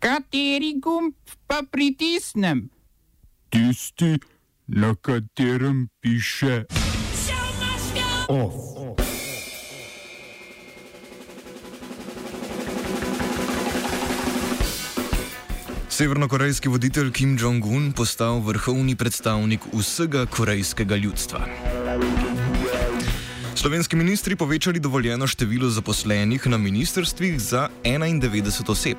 Kateri gumb pa pritisnem? Tisti, na katerem piše OF. Severnokorejski voditelj Kim Jong-un postal vrhovni predstavnik vsega korejskega ljudstva. Slovenski ministri povečali dovoljeno število zaposlenih na ministrstvih za 91 oseb.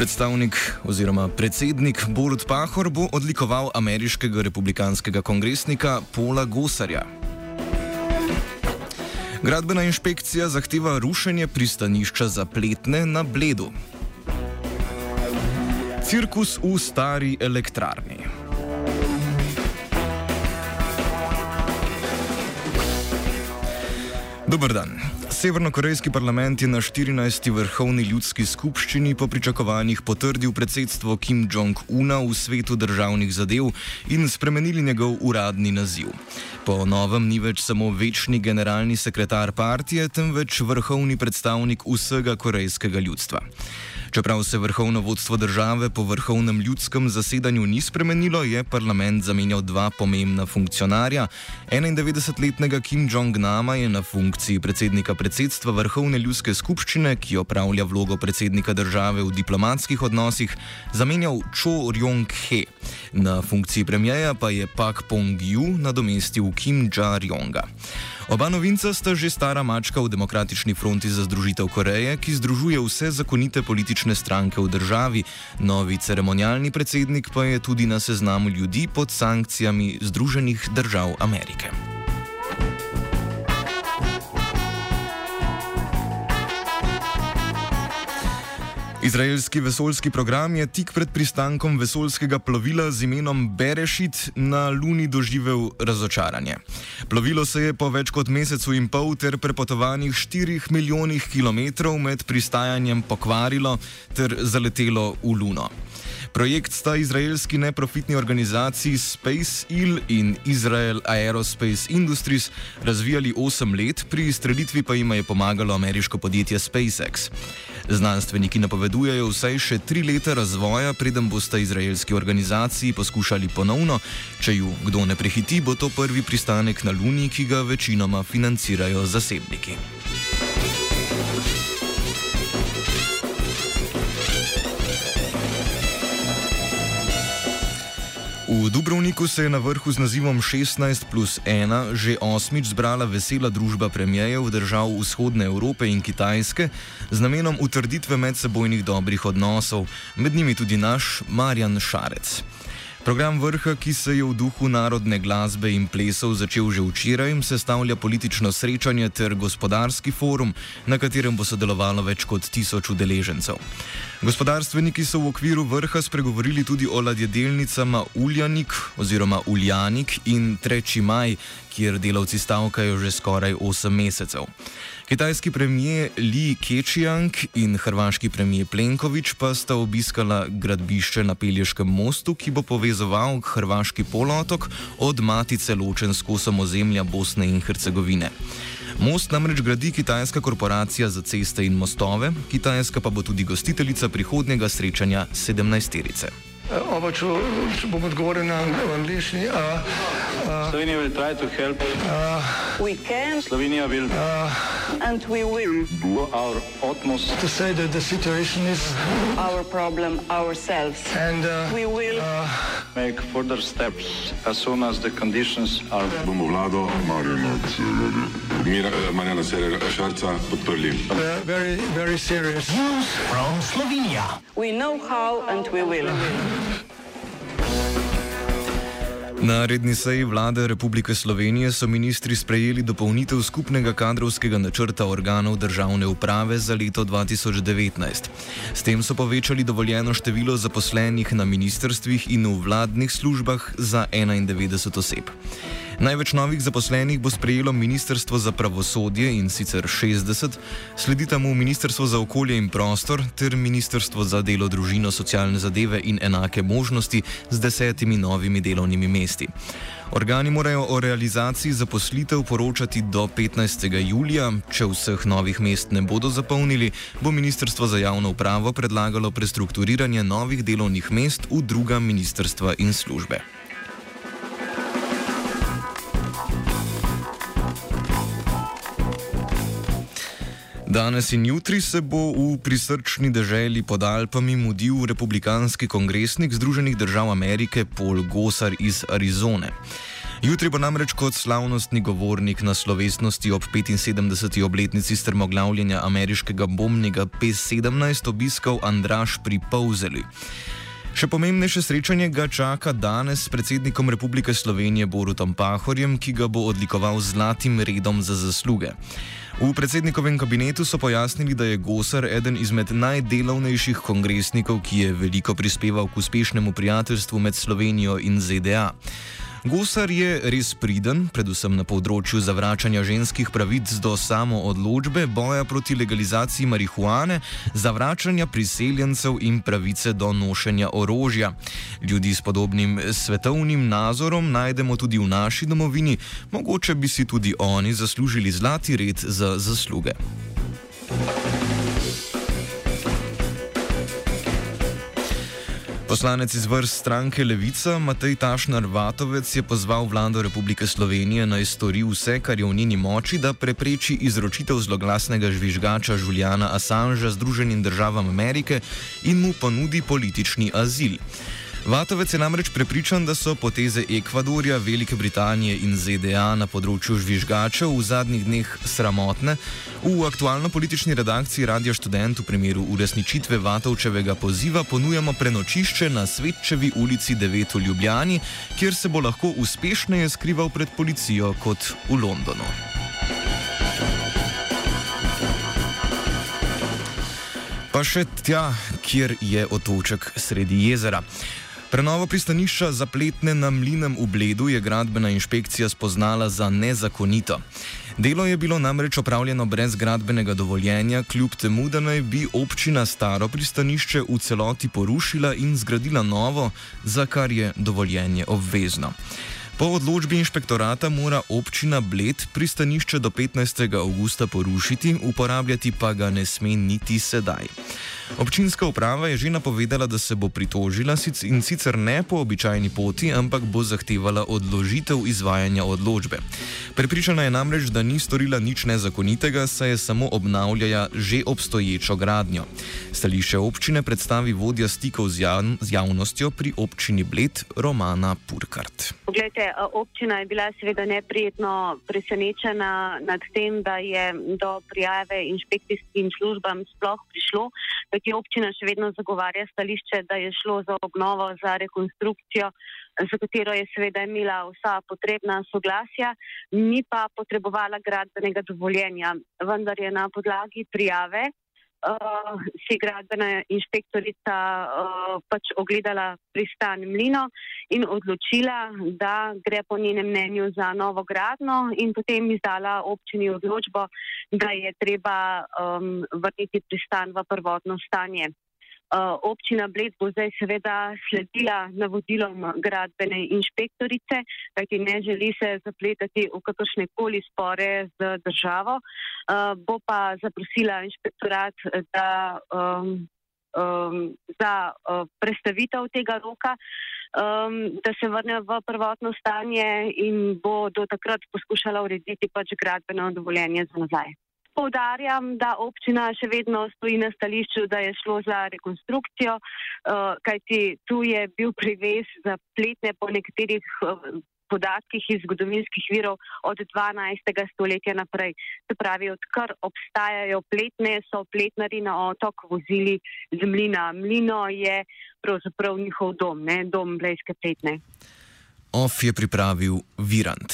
Predstavnik oziroma predsednik Borut Pahor bo odlikoval ameriškega republikanskega kongresnika Paula Gosarja. Gradbena inšpekcija zahteva rušenje pristanišča za pletne na Bledu. Cirkus v stari elektrarni. Dober dan. Severnokorejski parlament je na 14. vrhovni ljudski skupščini po pričakovanjih potrdil predsedstvo Kim Jong-una v svetu državnih zadev in spremenili njegov uradni naziv. Po novem ni več samo večni generalni sekretar partije, temveč vrhovni predstavnik vsega korejskega ljudstva. Čeprav se vrhovno vodstvo države po vrhovnem ljudskem zasedanju ni spremenilo, je parlament zamenjal dva pomembna funkcionarja. 91-letnega Kim Jong-nama je na funkciji predsednika predsedstva vrhovne ljudske skupščine, ki opravlja vlogo predsednika države v diplomatskih odnosih, zamenjal Cho Ryong-he. Na funkciji premijeja pa je Pak Pong-ju nadomestil Kim Ja-ryonga. Oba novinca sta že stara mačka v Demokratični fronti za združitev Koreje, ki združuje vse zakonite politične stranke v državi. Novi ceremonialni predsednik pa je tudi na seznamu ljudi pod sankcijami Združenih držav Amerike. Izraelski vesoljski program je tik pred pristankom vesoljskega plovila z imenom Berešit na Luni doživel razočaranje. Plovilo se je po več kot mesecu in pol ter prepotovanih 4 milijonih kilometrov med pristajanjem pokvarilo ter zaletelo v Luno. Projekt sta izraelski neprofitni organizaciji Space Ill in Israel Aerospace Industries razvijali 8 let, pri izstrelitvi pa jim je pomagalo ameriško podjetje SpaceX. Znanstveniki napovedujejo vsaj še tri leta razvoja, preden bosta izraelski organizaciji poskušali ponovno. Če ju kdo ne prehiti, bo to prvi pristanek na Luni, ki ga večinoma financirajo zasebniki. V Dubrovniku se je na vrhu z nazivom 16 plus 1 že osmič zbrala vesela družba premijejev držav vzhodne Evrope in Kitajske z namenom utrditve medsebojnih dobrih odnosov, med njimi tudi naš Marjan Šarec. Program vrha, ki se je v duhu narodne glasbe in plesov začel že včeraj, sestavlja politično srečanje ter gospodarski forum, na katerem bo sodelovalo več kot tisoč udeležencev. Gospodarstveniki so v okviru vrha spregovorili tudi o ladjedelnicama Uljanik oziroma Uljanik in Treči maj, kjer delavci stavkajo že skoraj 8 mesecev. Kitajski premijer Li Keqiang in hrvaški premijer Plenković pa sta obiskala gradbišče na Pelješkem mostu, ki bo povezoval hrvaški polotok od matice ločen s kosom ozemlja Bosne in Hercegovine. Most namreč gradi kitajska korporacija za ceste in mostove, Kitajska pa bo tudi gostiteljica prihodnjega srečanja 17-terice. Oba, če, če bom odgovoril na angliški. Slovenija will try to help. We can Slovenija will and we will. do our utmost To say that the situation is Our problem ourselves. and uh, We will. make further steps as soon as the conditions are bomo vlado Marjana Cererja- Mira- Marjana Cererja Šarca podprli. uh, very, very serious. We know how and we will. Na redni seji vlade Republike Slovenije so ministri sprejeli dopolnitev skupnega kadrovskega načrta organov državne uprave za leto 2019. S tem so povečali dovoljeno število zaposlenih na ministrstvih in v vladnih službah za 91 oseb. Največ novih zaposlenih bo sprejelo Ministrstvo za pravosodje in sicer 60, sledita mu Ministrstvo za okolje in prostor ter Ministrstvo za delo, družino, socialne zadeve in enake možnosti z desetimi novimi delovnimi mesti. Organi morajo o realizaciji zaposlitev poročati do 15. julija. Če vseh novih mest ne bodo zapolnili, bo Ministrstvo za javno upravo predlagalo prestrukturiranje novih delovnih mest v druga ministrstva in službe. Danes in jutri se bo v prisrčni deželi pod Alpami mudil republikanski kongresnik Združenih držav Amerike Paul Gosar iz Arizone. Jutri bo namreč kot slavnostni govornik na slovesnosti ob 75. obletnici strmoglavljenja ameriškega bombnega P-17 obiskal Andraš pri Povzeli. Še pomembnejše srečanje ga čaka danes s predsednikom Republike Slovenije Borutom Pahorjem, ki ga bo odlikoval z zlatim redom za zasluge. V predsednikovem kabinetu so pojasnili, da je Gosar eden izmed najdelovnejših kongresnikov, ki je veliko prispeval k uspešnemu prijateljstvu med Slovenijo in ZDA. Gosar je res priden, predvsem na področju zavračanja ženskih pravic do samo odločbe, boja proti legalizaciji marihuane, zavračanja priseljencev in pravice do nošenja orožja. Ljudi s podobnim svetovnim nazorom najdemo tudi v naši domovini, mogoče bi si tudi oni zaslužili zlati red za zasluge. Poslanec iz vrst stranke Levica Matej Tašnar Vatovec je pozval vlado Republike Slovenije naj stori vse, kar je v njeni moči, da prepreči izročitev zloglasnega žvižgača Juliana Assangea Združenim državam Amerike in mu ponudi politični azil. Vatovec je namreč prepričan, da so poteze Ekvadorja, Velike Britanije in ZDA na področju žvižgačev v zadnjih dneh sramotne. V aktualno politični redakciji Radio Student v primeru uresničitve Vatovčevega poziva ponujamo prenočišče na Svetčevi ulici 9 v Ljubljani, kjer se bo lahko uspešneje skrival pred policijo kot v Londonu. Pa še tja, kjer je otoček sredi jezera. Prenovo pristanišča zapletne na mlinem v Bledu je gradbena inšpekcija spoznala za nezakonito. Delo je bilo namreč opravljeno brez gradbenega dovoljenja, kljub temu, da naj bi občina staro pristanišče v celoti porušila in zgradila novo, za kar je dovoljenje obvezno. Po odločbi inšpektorata mora občina Bled pristanišče do 15. augusta porušiti, uporabljati pa ga ne sme niti sedaj. Občinska uprava je že napovedala, da se bo pritožila in sicer ne po običajni poti, ampak bo zahtevala odložitev izvajanja odločbe. Prepričana je namreč, da ni storila nič nezakonitega, saj je samo obnavljala že obstoječo gradnjo. Stališče občine predstavi vodja stikov z, javn z javnostjo pri občini Bled Romana Purkart. Poglejte, občina je bila seveda neprijetno presenečena nad tem, da je do prijave inšpekcijskim službam sploh prišlo kajti občina še vedno zagovarja stališče, da je šlo za obnovo, za rekonstrukcijo, za katero je seveda imela vsa potrebna soglasja, ni pa potrebovala gradbenega dovoljenja, vendar je na podlagi prijave uh, si gradbena inšpektorica uh, pač ogledala pristan Mlino in odločila, da gre po njenem mnenju za novo gradno in potem izdala občini odločbo, da je treba um, vrniti pristan v prvotno stanje. Uh, občina Bled bo zdaj seveda sledila navodilom gradbene inšpektorice, kajti ne želi se zapletati v kakršne koli spore z državo. Uh, bo pa zaprosila inšpektorat da, um, um, za uh, prestavitev tega roka, um, da se vrne v prvotno stanje in bo do takrat poskušala urediti pač gradbeno dovoljenje za nazaj. Poudarjam, da občina še vedno stoji na stališču, da je šlo za rekonstrukcijo, uh, kajti tu je bil privez za pletne po nekaterih uh, podatkih iz zgodovinskih virov od 12. stoletja naprej. Se pravi, odkar obstajajo pletne, so pletnari na otok vozili z mlina. Mlino je pravzaprav njihov dom, ne? dom Blejske pletne. OF je pripravil Virant.